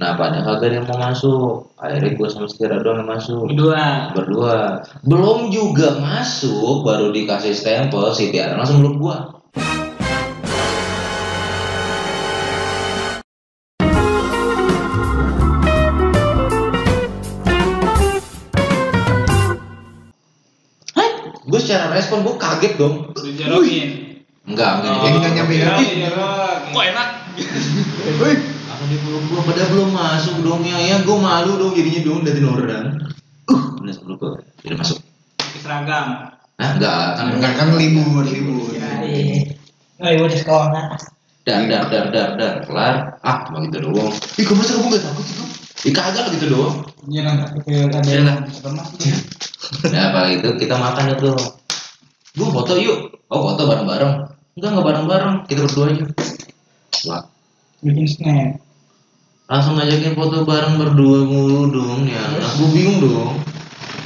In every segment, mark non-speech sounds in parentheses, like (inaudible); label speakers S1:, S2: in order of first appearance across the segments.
S1: Nah pada kagak yang mau masuk. Akhirnya gue sama Stira doang yang masuk.
S2: Berdua.
S1: Berdua. Belum juga masuk Baru dikasih stempel Si Tiara langsung meluk gue Gue secara respon gue kaget dong.
S2: Dijorokin.
S1: Enggak, enggak
S3: Oh, nggak nyampe hati.
S2: Dijorokin. Kok enak?
S3: Woi,
S1: Langsung dipeluk gue, padahal belum masuk dong ya, ya gue malu dong jadinya dong dari orang. Uh, udah sebelum gue, udah masuk.
S2: Seragam.
S1: Nah, enggak, kan
S3: kan kan libur, libur.
S4: Oh, ibu di sekolah.
S1: dar dar dar dar dar kelar, ah cuma gitu doang. Ih, kok masa kamu gak takut sih? Ih, kagak gitu doang.
S4: Iya nanti
S1: Iya lah. Nah, apa itu kita makan itu. Gue foto yuk. Oh, foto bareng-bareng. Enggak, enggak bareng-bareng. Kita berdua aja. Wah,
S4: bikin snap.
S1: langsung ngajakin foto bareng berdua mulu dong ya aku bingung dong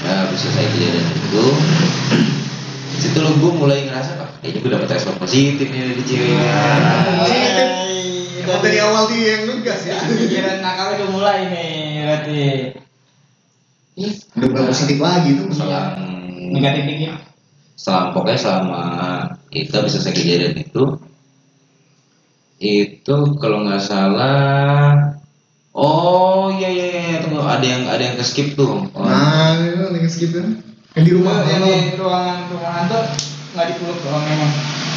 S1: ya bisa saya kejadian itu situ lo gue mulai ngerasa ah, kayaknya gue dapet respon positif nih dari cewek
S3: Emang dari awal dia yang ngegas ya.
S4: Pikiran nakal udah mulai nih berarti.
S3: Udah mulai positif lagi tuh.
S1: selang
S4: Negatif dikit.
S1: selang pokoknya selama kita bisa saya kejadian itu itu kalau nggak salah oh iya iya iya tunggu ada yang ada yang ke skip tuh oh,
S3: Nah, itu lagi segitu. Yang di rumah.
S4: Yang di ruangan ruangan tuh nggak dipeluk doang memang.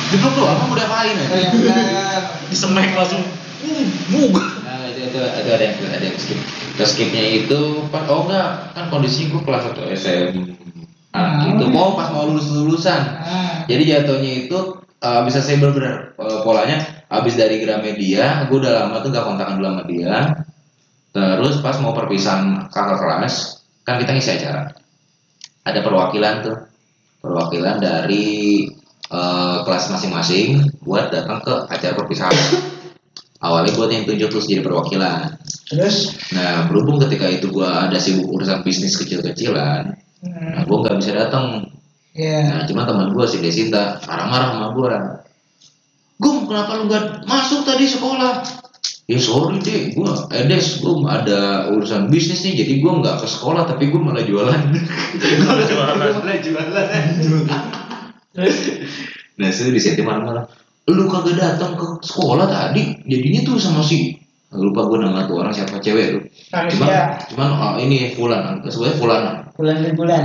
S1: Jeblok doang, kamu udah?
S4: Yang benar.
S2: Disemek langsung.
S1: Nah, itu, itu, itu ada yang ada yang skip. Ke skipnya itu oh enggak kan kondisi gue kelas 1 SMA
S4: Ah.
S1: gitu. Oh pas mau lulus lulusan.
S4: Ah,
S1: Jadi jatuhnya itu uh, bisa saya benar-benar uh, polanya habis dari Gramedia, gue udah lama tuh gak kontakan dulu sama dia. Terus pas mau perpisahan kakak kelas, kan kita ngisi acara. Ada perwakilan tuh, perwakilan dari uh, kelas masing-masing buat datang ke acara perpisahan. (coughs) Awalnya gue yang tunjuk terus jadi perwakilan.
S4: Terus
S1: Nah berhubung ketika itu gue ada sibuk urusan bisnis kecil-kecilan, nah gue nggak bisa datang
S4: ya
S1: Nah, cuma teman gue si Desinta marah-marah sama gue. Gum, kenapa lu gak masuk tadi sekolah? Ya sorry deh, gue eh Des, gue ada urusan bisnis nih, jadi gue nggak ke sekolah, tapi gue malah jualan. malah jualan. malah jualan. nah, itu di situ marah-marah. Lu kagak datang ke sekolah tadi, jadinya tuh sama si lupa gue nama tuh orang siapa cewek tuh. Cuman, cuman oh, ini Fulan, sebenarnya Fulana.
S4: bulan per bulan.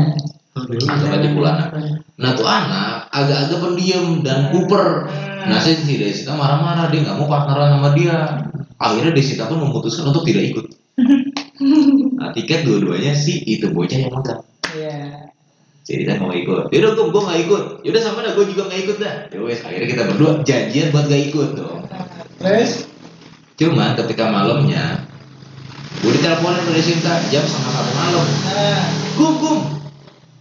S1: Anggap aja Fulana. Nah tuh anak agak-agak pendiam dan kuper. Nah si si Desita marah-marah dia nggak mau partneran sama dia. Akhirnya Desita pun memutuskan untuk tidak ikut. (laughs) Nah tiket dua-duanya si itu bocah yang.
S4: Iya.
S1: Jadi kita mau ikut. Yaudah gue gue nggak ikut. Yaudah sama dah gue juga nggak ikut dah. Ya wes akhirnya kita berdua janjian buat gak ikut dong.
S4: Terus
S1: Cuma ketika malamnya gue diteleponin dari Sinta jam setengah satu malam. Gum gum.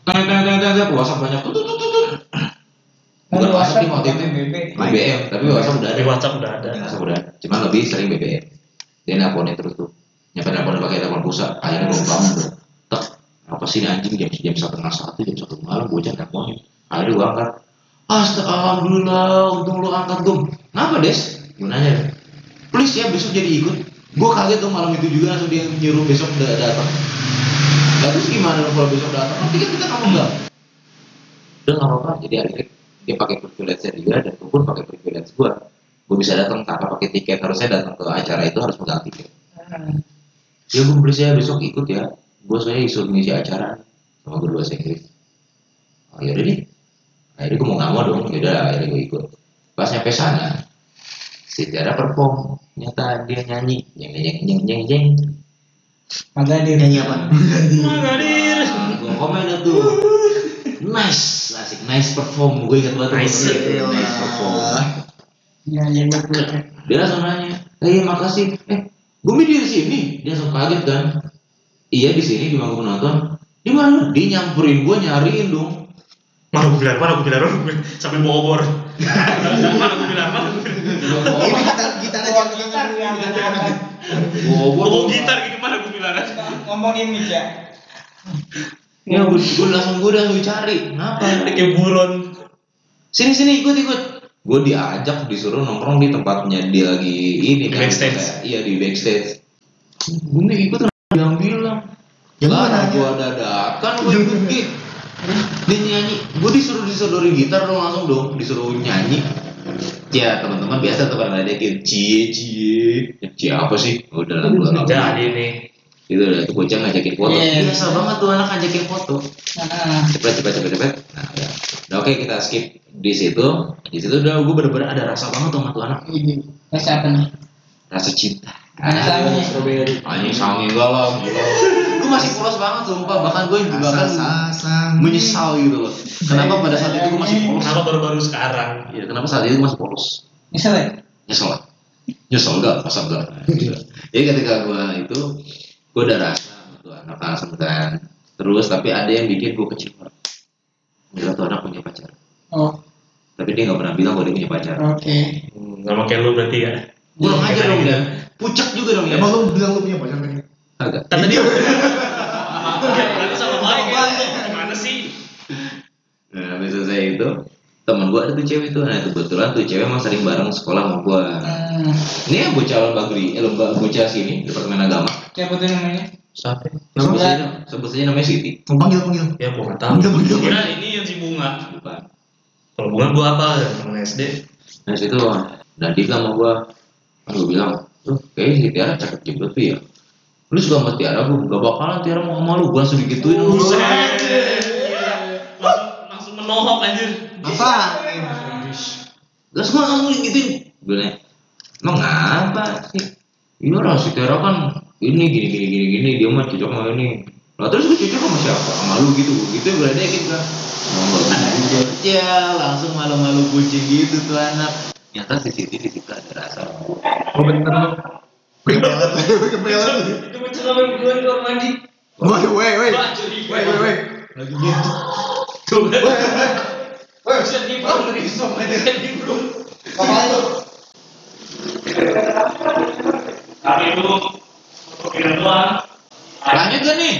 S1: Tanya tanya tanya tanya WhatsApp banyak tuh tuh tuh tuh. tuh. Bukan WhatsApp waktu itu. BBM, tapi WhatsApp udah ada.
S2: WhatsApp udah ada.
S1: WhatsApp udah ada. Cuman lebih sering BBM. Dia nelponin terus tuh. Nyampe nelponin pakai telepon pusat. Akhirnya gue bangun tuh. Tek, apa sih anjing jam jam satu setengah satu jam satu malam gue jangan nelponin. Akhirnya gue angkat. Astaga, alhamdulillah, untung lu angkat gum. Kenapa des? Gue nanya. Please ya besok jadi ikut. Gue kaget tuh malam itu juga langsung dia nyuruh besok udah datang. Lah terus gimana dong kalau besok datang? Kan tiket kita kamu enggak. Udah nggak apa-apa. Jadi akhirnya dia pakai privilege dia dan gue pun pakai privilege gue. Gue bisa datang tanpa pakai tiket. Harusnya datang ke acara itu harus pegang tiket.
S4: Ah,
S1: Ya gue beli saya besok ikut ya. Gue soalnya disuruh ngisi acara sama guru bahasa Inggris. Oh yaudah deh. Akhirnya gue mau nggak mau dong. Yaudah akhirnya gue ikut. Pas nyampe sana, si Tiara perform. Nyata dia nyanyi. Jeng jeng jeng jeng jeng.
S4: Magadir.
S3: Nyanyi apa?
S2: Magadir.
S1: Gue komen tuh. Nice, asik, nice perform. Gue ingat banget.
S2: Nice.
S1: tuh, nice perform.
S4: Ya, ya, ya.
S1: Dia langsung nanya, eh iya, makasih. Eh, Bumi di sini. Dia langsung kaget kan. Iya di sini di mangkuk penonton. Di mana? Dia nyamperin gue nyariin dong.
S2: Mana gue bilang, mana gue bilang, mana gue sambil bawa obor. mana gue bilang, mana gue bilang.
S3: Ini kita kita aja
S4: gitar yang.
S1: Gue
S2: Bawa gitar gitu, mana gue bilang.
S4: Ngomongin mic ya.
S1: Ya gue, gue langsung gue udah langsung cari. Kenapa?
S2: Kayak buron.
S1: Sini sini ikut ikut. gue diajak disuruh nongkrong di tempatnya dia lagi ini
S2: Di
S1: kan
S2: backstage.
S1: kayak- iya di backstage gue ikut bilang bilang
S3: Ya, nanya.
S1: gue dadakan gue ikut. Dia nyanyi. Gue disuruh disodorin gitar dong langsung dong. Disuruh nyanyi. Ya teman-teman biasa tuh pada ngajakin cie cie. Ya, cie apa sih? Udah lah gue nggak
S2: Jadi nih.
S1: itu udah tuh bocah ngajakin foto.
S4: Iya.
S1: biasa banget tuh anak ngajakin foto.
S4: Nah,
S1: cepet cepet cepet cepet. Nah ya. Udah oke kita skip di situ. Di situ udah gue bener-bener ada rasa banget tuh sama tuh anak.
S4: Rasa apa nih?
S1: rasa cinta
S4: Apa nih?
S2: Strawberry.
S1: anjing sange enggak lah. Gue masih polos banget sumpah. Bahkan gue juga kan menyesal gitu loh. Kenapa pada saat itu gue masih polos
S2: Kenapa baru-baru sekarang?
S1: ya kenapa saat itu gue masih polos
S4: Misal ya?
S1: nyesel lah. Nyesel enggak masa enggak. (laughs) Jadi ketika gue itu gue udah rasa tuh anak langsung kan. Terus tapi ada yang bikin gue kecewa. Gila tuh anak punya pacar.
S4: Oh,
S1: tapi dia nggak pernah bilang kalau dia punya pacar.
S4: Oke.
S2: Hmm, Sama kayak lu berarti ya.
S1: Kurang
S2: Kayak
S1: aja dong
S2: gitu.
S1: ya pucak juga dong ya
S3: Emang lu bilang lu punya pacar kan?
S1: agak
S2: tadi Ya, berarti sama baik ya. Gimana sih?
S1: nah habis selesai itu temen gue ada tuh cewek tuh nah kebetulan tuh cewek emang sering bareng sekolah sama gue
S4: Hmm,
S1: ini yang bocah bagri eh lomba bocah sini departemen agama
S4: siapa tuh namanya?
S2: Siapa?
S1: sebut saja sebut saja namanya Siti
S3: panggil panggil.
S2: Ya gua nggak tahu.
S3: Udah, udah.
S2: Kira ini yang si bunga.
S1: bukan
S2: Kalau bunga gua apa? Temen SD.
S1: nah situ dan dia sama gue kan gue bilang tuh kayaknya si Tiara cakep juga tuh ya. Lu suka sama Tiara gue gak bakalan Tiara mau sama lu gue langsung digituin. Lu
S2: Buset. Langsung langsung menohok anjir.
S3: Apa?
S1: Terus gue langsung digituin. Gue nanya emang apa sih? Iya lah si Tiara kan ini gini gini gini gini dia mah cocok sama ini. Lah terus gue cocok sama siapa? Sama lu gitu. Gitu gue ledekin kan ya langsung malu-malu kucing gitu tuh anak ternyata di situ di situ ada rasa
S3: Oh bener lu. Kepelet, kepelet.
S4: Itu bocah sampai berdua di kamar mandi.
S3: Woi, woi, woi. Woi, woi, woi. Lagi gitu.
S2: Tuh.
S3: Woi,
S4: Bisa di
S3: Oh, ngeri som aja.
S4: Bisa di bro.
S3: Apaan lu?
S2: Tapi itu doang.
S1: lanjut gak nih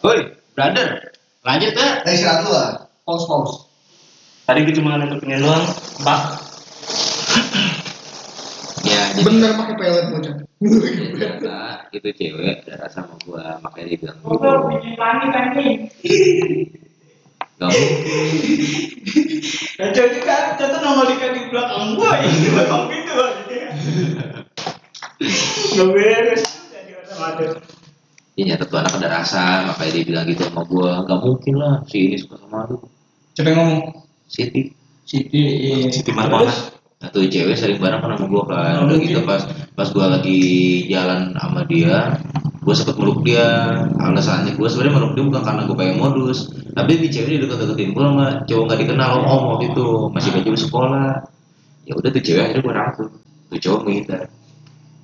S1: Woi, brother lanjut gak
S3: Eh, istirahat lu lah.
S4: Pause, pause.
S2: Tadi gue cuma ada kepikiran doang. Mbak.
S1: Ya jadi
S3: Bener pakai pelet bocah.
S1: ya, ternyata itu cewek ada rasa sama gua makanya dia bilang gitu
S4: bikin panik anjing.
S1: gak mungkin
S4: jadi kan ternyata nongol di di belakang gua ini belakang pintu Gak beres. Jadi otomatis.
S1: Ya nyata tuh anak ada rasa, makanya dia bilang gitu sama gua Gak mungkin lah si ini suka sama lu
S4: Coba ngomong.
S1: Siti
S4: Siti.
S2: Siti Marwana.
S1: Tuh cewek sering bareng kan sama gua kan. Udah gitu pas pas gua lagi jalan sama dia Gua sempet meluk dia. Alasannya gua sebenarnya meluk dia bukan karena gua pengen modus Tapi di cewek dia deket-deketin gua sama cowok gak dikenal om om waktu itu. Masih baju sekolah. Ya udah tuh cewek akhirnya gua rangkul. Tuh cowok menghindar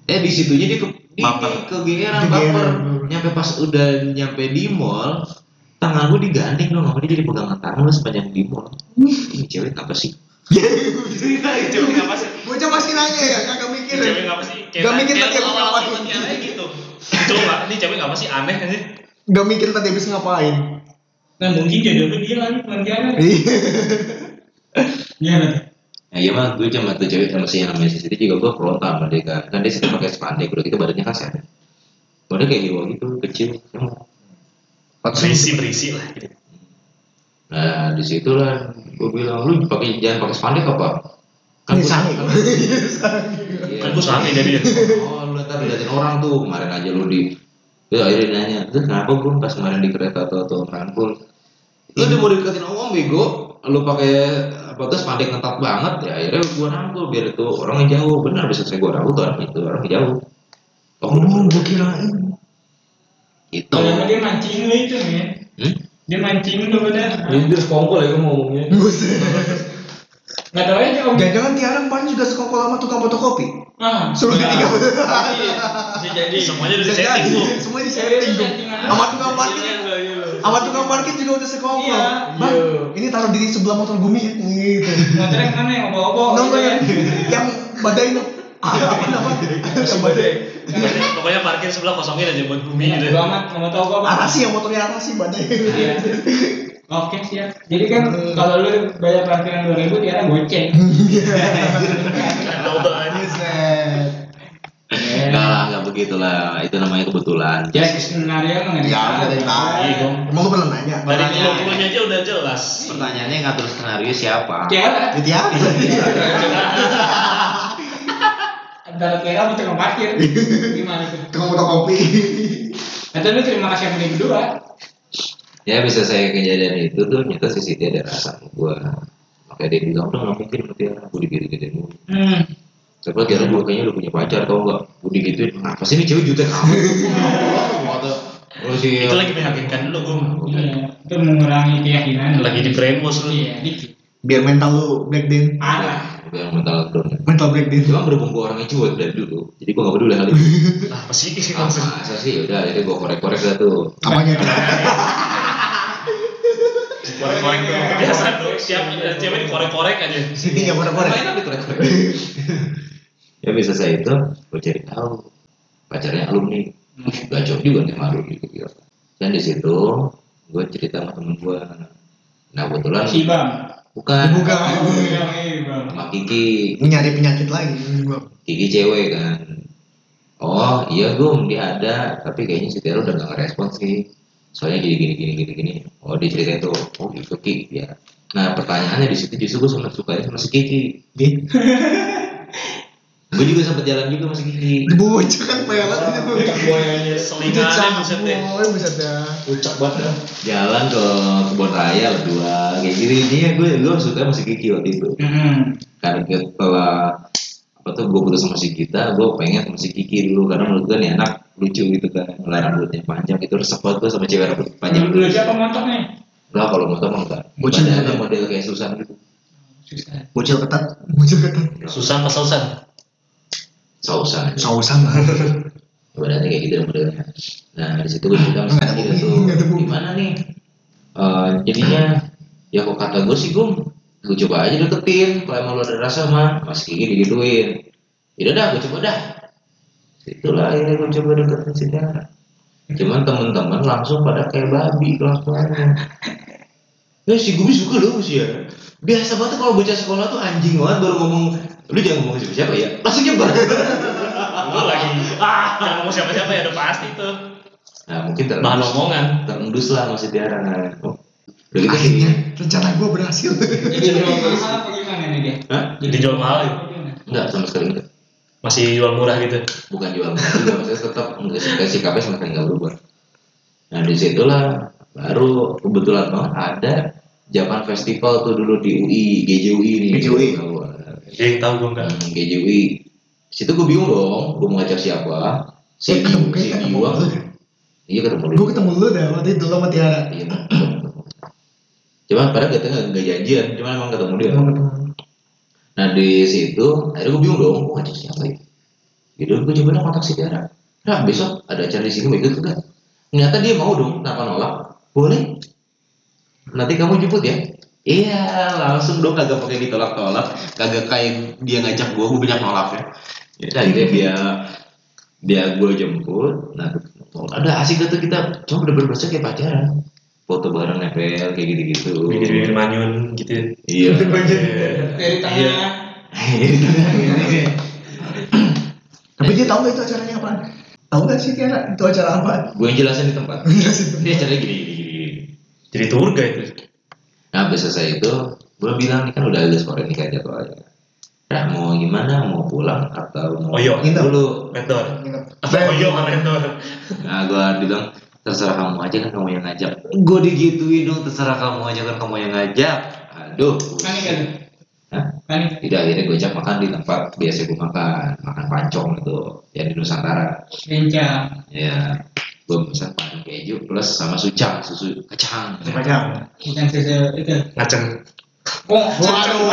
S1: Eh di situ jadi ke di,
S2: Baper.
S1: kegeeran
S3: Kegeeran.
S1: baper. Nyampe pas udah nyampe di mall tangan gue digandeng dong sama dia jadi pegangan tangan lu sepanjang di mall. Ini cewek apa sih
S2: Cewek ngapa sih?
S3: Bocah masih nanya ya, kagak mikir. Ya?
S2: cewek ngapa sih?
S3: Gak mikir tadi habis ngapain.
S2: gitu. Coba, ini cewek ngapa sih aneh anjir?
S3: Gak mikir tadi habis ngapain.
S4: Nah mungkin jodohnya dia lagi pelantiannya.
S3: Iya.
S4: Gimana?
S1: Nah iya mah gue sama tuh cewek sama si yang namanya Siti juga gue frontal sama dia kan Kan dia sering pakai spandek, udah gitu badannya kan sehat Badannya kayak hewan gitu, kecil emang.
S2: Berisi berisi lah. Gitu.
S1: Nah di situ lah gue bilang, lu pakai jangan pakai spandek apa? Kan
S3: Ini
S1: gua-
S3: sange.
S1: Iya.
S2: Kan gue sange jadi ya.
S1: Oh, lu ntar liatin orang tuh kemarin aja lu di Terus akhirnya nanya, terus kenapa gue pas kemarin di kereta atau atau rangkul Lu udah mau deketin om bego Lu pakai apa tuh spandek ngetat banget ya akhirnya gue rangkul biar itu orangnya jauh benar bisa saya gue rangkul tuh orang itu orangnya jauh
S3: Oh, gue kirain.
S1: itu
S4: Kalau dia mancing lu itu nih.
S1: hmm?
S4: Dia mancing lu udah.
S5: Dia sekongkol ya gue ngomongnya. (laughs)
S4: Nggak tahu aja om.
S3: Jangan-jangan Tiara kemarin juga sekongkol sama tukang fotokopi.
S4: Ah.
S3: Suruh ditinggal.
S4: Bisa jadi.
S2: Semuanya udah
S3: jadi.
S2: tuh.
S3: Semua di setting tuh. Sama tukang parkir. Sama tukang parkir juga udah sekongkol.
S4: Iya.
S3: Bang, ini taruh di sebelah motor Gumi ya. Gitu.
S4: Motornya yang mana yang obo-obo? Gitu
S3: yang
S4: kan.
S3: yang badai itu. Ah, apa namanya? Yang badai. (laughs)
S2: Pokoknya, parkir sebelah kosongin aja buat bumi gitu.
S4: Bodo amat, nggak mau tahu gua apa.
S3: Arasi yang motornya Arasi badai.
S4: Iya. Oke siap. Jadi kan kalau lu bayar parkiran 2000 Tiara goceng.
S2: Coba aja.
S3: Buset.
S1: Enggak lah, enggak begitulah. Itu namanya kebetulan.
S4: Ya skenario mah nggak
S3: Ya, tahu.
S2: Iya, dong.
S3: Emang lu pernah nanya?
S2: Dari pulau-pulaunya aja udah jelas.
S1: Pertanyaannya ngatur skenario siapa?
S4: Tiara.
S3: Itu (laughs) (laughs) ya.
S4: Antara Tiara sama tukang parkir. (laughs) Gimana tuh?
S3: Foto kopi.
S4: Atau lu terima kasih dia berdua.
S1: Ya bisa saya kejadian itu tuh nyata si Siti ada rasa gua. Makanya dia bilang, udah nggak mungkin sama Tiara, gue digede-gedein mulu.
S4: Hmm.
S1: Setelah Tiara gue kayaknya udah punya pacar, tau nggak? Gue digituin, apa sih ini cewek jutek? (laughs) Oh si
S2: Itu lagi meyakinkan dulu gue.
S4: Iya. Itu mengurangi keyakinan.
S2: Lagi di brainwash lu.
S4: Iya, dikit.
S3: Biar mental lu breakdown.
S4: Parah.
S1: Yang mental down.
S3: Mental breakdown.
S1: Cuma berhubung gue orangnya cuek dari dulu, jadi gue gak peduli hal itu. (laughs)
S2: Apa sih
S1: Ah,
S2: maksudnya?
S1: masa sih, udah jadi gue korek-korek dah tuh.
S3: Apanya?
S2: Korek-korek tuh. Biasa tuh. Siap, cewek dikorek-korek aja.
S3: Sini nggak korek-korek.
S1: Main apa dikorek-korek? (laughs) ya bisa saya itu, gue cari tahu pacarnya alumni. Gacor juga nih malu gitu. Dan di situ gue cerita sama temen gue. Nah kebetulan
S4: Si Bang.
S1: Bukan
S3: Bukan.
S4: Bang.
S1: sama Kiki,
S3: nyari penyakit lagi.
S1: Kiki cewek kan. Oh iya gum dia ada, tapi kayaknya si Tero udah gak ngerespon sih. Soalnya gini gini gini gini gini. Oh dia ceritain tuh, oh gitu Kiki ya. Nah pertanyaannya di situ justru gue sangat suka sama si Kiki. (laughs) Gue juga sempat jalan juga sama si Kiki.
S3: Bocah kan pelet itu.
S5: boyanya
S3: Itu
S2: Selingannya buset deh.
S3: buset dah.
S5: ucap banget dah.
S1: Jalan ke kebun raya berdua kayak gini. Ini gue gue suka sama si Kiki waktu itu.
S4: Hmm.
S1: Karena setelah apa tuh gue putus sama si kita, gue pengen sama si Kiki dulu karena menurut gue nih anak lucu gitu kan, mulai rambutnya panjang itu resep banget gue sama cewek rambut panjang.
S4: Dulu siapa montoknya?
S1: Enggak kalau motor mah enggak.
S3: Bocil juga.
S1: model kayak Susan gitu.
S3: Bocil ketat. Bocil ketat.
S2: Susan apa Susan?
S1: Sausan.
S3: Sausan. (laughs)
S1: Badannya kayak gitu modelnya. Nah di situ gue juga
S3: ada
S1: gitu tuh. Gimana nih? Eh, jadinya ya kok kata gue sih gue gue coba aja deketin kalau emang lo ada rasa mah masih kayak gini digituin ya dah gue coba dah itulah akhirnya gue coba deketin si Tiara cuman temen-temen langsung pada kayak babi kelakuannya ya si Gumi suka loh sih ya biasa banget kalau bocah sekolah tuh anjing banget baru ngomong lu jangan ngomong siapa siapa ya langsung nyebar
S2: Lu lagi. Ah, jangan ngomong siapa-siapa ya udah pasti tuh.
S1: nah mungkin
S2: Bahan
S1: terendus
S2: omongan.
S1: terendus lah masih Tiara nah oh, udah gitu
S3: Akhirnya rencana gua berhasil.
S4: Jadi jual mahal apa gimana nih dia?
S1: Hah?
S2: Jadi jual mahal ya?
S1: enggak sama sekali enggak
S2: Masih jual murah gitu.
S1: bukan jual mahal juga maksudnya tetap enggak sih sikapnya sama sekali nggak berubah nah di situlah baru kebetulan banget ada Japan Festival tuh dulu di UI GJUI nih
S3: GJUI.
S2: Dia yang tahu gue enggak.
S1: Hmm, GJUI situ gue bingung dong gue mau ngajak siapa si Biu si
S3: lu.
S1: iya ketemu
S3: Gua
S1: dulu
S3: ketemu lu dah waktu itu lu sama Tiara.
S1: iya cuman padahal kita nggak janjian cuman emang ketemu dia. Nah di situ akhirnya gue bingung dong, gue ngajak siapa ya? Gitu gue coba dong kontak si Tiara. Nah besok ada acara di sini mau ikut enggak? Ternyata dia mau dong, tanpa nolak. Boleh. Nanti kamu jemput ya? Iya, langsung dong kagak pakai ditolak-tolak, kagak kayak dia ngajak gue, gue banyak nolak ya. Ya akhirnya dia dia gue jemput, nah ada asik gak tuh kita coba udah berbahasa kayak pacaran foto bareng nempel kayak gitu-gitu
S2: Bibir-bibir manyun gitu.
S1: iya
S4: Dari tengah. (laughs)
S3: Tapi dia tahu gak itu acaranya apaan? Tahu gak sih Tiara itu acara apaan?
S1: gue yang jelasin di tempat
S3: Jelasin.
S1: dia caranya gini gini gini.
S2: Jadi tour guide itu.
S1: Nah habis selesai itu gue bilang nih kan udah ada sore nih kayak jadwalnya nah mau gimana mau pulang atau mau
S2: Oh, iya.
S1: Nginep dulu
S2: Mentor. Apa oh iya sama mentor.
S1: nah gue bilang terserah kamu aja kan kamu yang ngajak gue digituin dong terserah kamu aja kan kamu yang ngajak aduh
S4: Panik kan?
S1: Hah?
S4: Panik.
S1: tidak akhirnya gue ajak makan di tempat biasa gue makan makan pancong itu yang di Nusantara
S4: Kencang.
S1: ya gue pesan pancong keju plus sama sucang susu kacang
S3: Macam.
S4: Bukan sesuatu itu.
S2: Ngaceng.
S4: Oh,
S3: Waduh.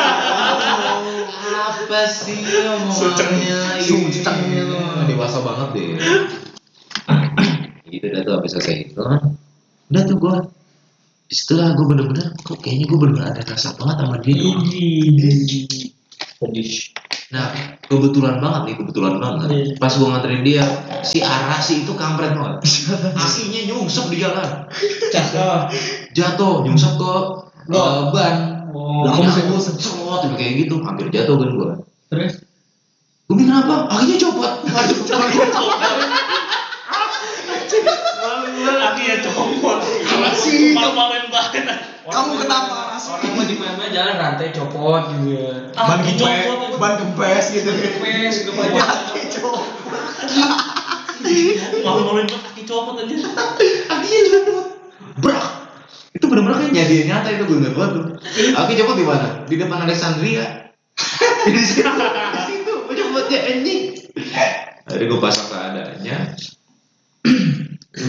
S1: apa sih omongannya
S3: Suceng.
S1: Iya, dewasa banget deh gitu dah tuh habis selesai itu udah tuh gue setelah gue bener-bener kok kayaknya gue bener-bener ada rasa banget sama dia
S5: Pedis.
S1: Nah, kebetulan banget nih, kebetulan banget.
S4: Iya.
S1: Pas gua nganterin dia, si Arasi itu kampret banget. (laughs) Akinya nyungsep di jalan.
S4: Cakep.
S1: Jatuh, nyungsep ke eh, ban.
S4: Oh.
S1: Lah, kamu bisa cerot gitu, kayak gitu, hampir jatuh kan gua.
S4: Terus
S1: Gue bilang kenapa? Akinya copot. (laughs) Akinya copot.
S2: Laki ya copot.
S3: Arasi.
S2: Malu-maluin banget.
S3: Kamu kenapa?
S5: Orang mau di mana jalan rantai copot gitu ya.
S3: Ban
S2: copot.
S3: ban kempes gitu.
S5: Kempes gitu aja.
S3: Kaki cowok.
S2: Malu-maluin banget kaki copot aja.
S1: Akinya copot. Brak. Itu benar-benar kayak nyadi nyata itu gue banget tuh. Aki copot di mana? Di depan Alexandria. (laughs) di situ. Di situ. Copotnya anjing. Akhirnya gue pasang seadanya. (clears throat)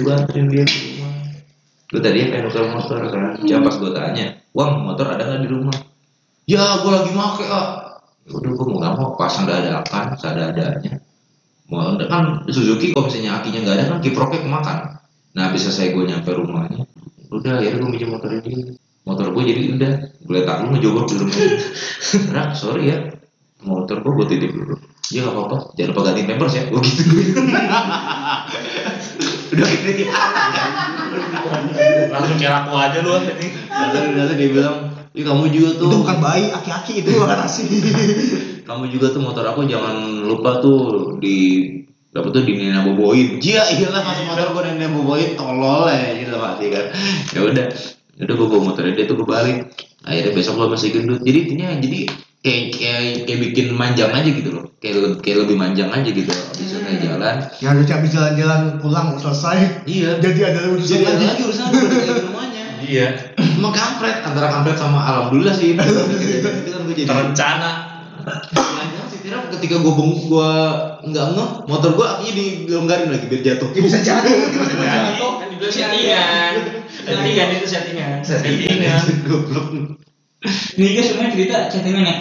S1: gue anterin dia ke rumah. Gue tadinya pengen nuker motor kan. Cuma pas gue tanya, Wang motor ada nggak di rumah? Ya gue lagi make ah. Ya Udah gue mau nggak mau pasang dadakan, seadanya. Mau kan Suzuki kalau misalnya akinya nggak ada kan kiproknya kemakan. Nah bisa saya gue nyampe rumahnya, udah ya gue minjem motor ini. Motor gue jadi udah, gue letak lu ngejogok di rumah. (laughs) Rak, sorry ya, motor gue gue titip dulu. Ya gak apa-apa, jangan lupa ganti pampers ya, gue gitu. (laughs) udah dia.
S2: Langsung kayak aku aja lu ini.
S1: Lalu lalu dia bilang, Ih, kamu juga tuh.
S3: Itu bukan bayi, aki-aki itu Arasi.
S1: kamu juga tuh motor aku jangan lupa tuh di dapat tuh di Nina boboin iya iyalah masuk motor gue Nina boboin tolol ya gitu pasti kan ya udah ya udah gue bawa motornya dia tuh gue balik akhirnya besok lo masih gendut jadi intinya jadi kayak kayak kayak bikin manjang aja gitu loh kayak le- kayak lebih manjang aja gitu bisa kayak jalan
S3: Yang harusnya habis jalan-jalan pulang selesai.
S1: iya
S3: Jadi ada urusan
S1: jadi ada
S3: lagi.
S1: urusan lagi rumahnya
S2: Iya.
S1: emang kampret antara kampret sama alhamdulillah sih itu kan gue jadi
S2: Terencana.
S1: Jangan-jangan sih Tira ketika gue beng gue nggak ngeh motor gue akhirnya dilonggarin lagi biar jatuh.
S3: Ya bisa jatuh, tiba-tiba
S2: Jadi.
S3: jatuh.
S5: Kan dibilang settingan. Settingan itu settingan.
S2: Settingan.
S1: Goblok.
S4: Ini guys semuanya cerita chattingannya.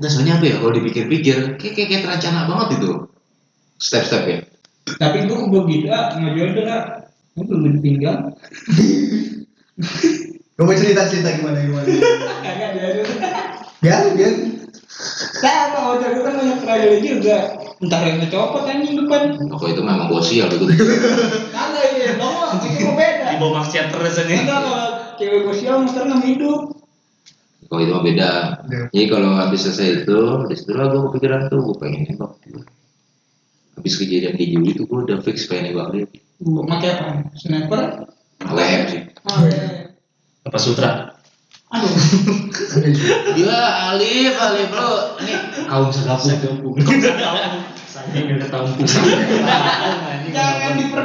S1: Nggak soalnya apa ya kalau dipikir-pikir kayak kayak, kayak terencana banget itu step-step ya.
S4: Tapi gue gitu ah nggak jodoh lah. Gue belum ditinggal.
S3: Coba cerita-cerita gimana gimana.
S4: Kagak dia.
S3: Biar, biar.
S4: Sama motor gue kan banyak trial juga. Entar yang ngecopot anjing depan.
S1: Oh itu memang bosial gitu.
S4: Kagak iya, bawa itu mau beda.
S2: Di bawah maksiat terus
S4: Enggak
S2: ini.
S4: kalau cewek gue sial motor nggak hidup.
S1: Kalau itu mah beda.
S3: Iya.
S1: Jadi kalau habis selesai itu, habis itu lah gue kepikiran tuh gue pengen nembak. Habis kejadian di Juli tuh gue udah fix pengen nembak dia.
S4: Pakai apa? Sniper?
S1: LM sih.
S4: Oh, iya.
S2: Apa sutra?
S4: Aduh.
S1: Gila (laughs) Alif, Alif bro. Ini kaum segapung.
S5: Saya nggak ketampung.
S4: Jangan diper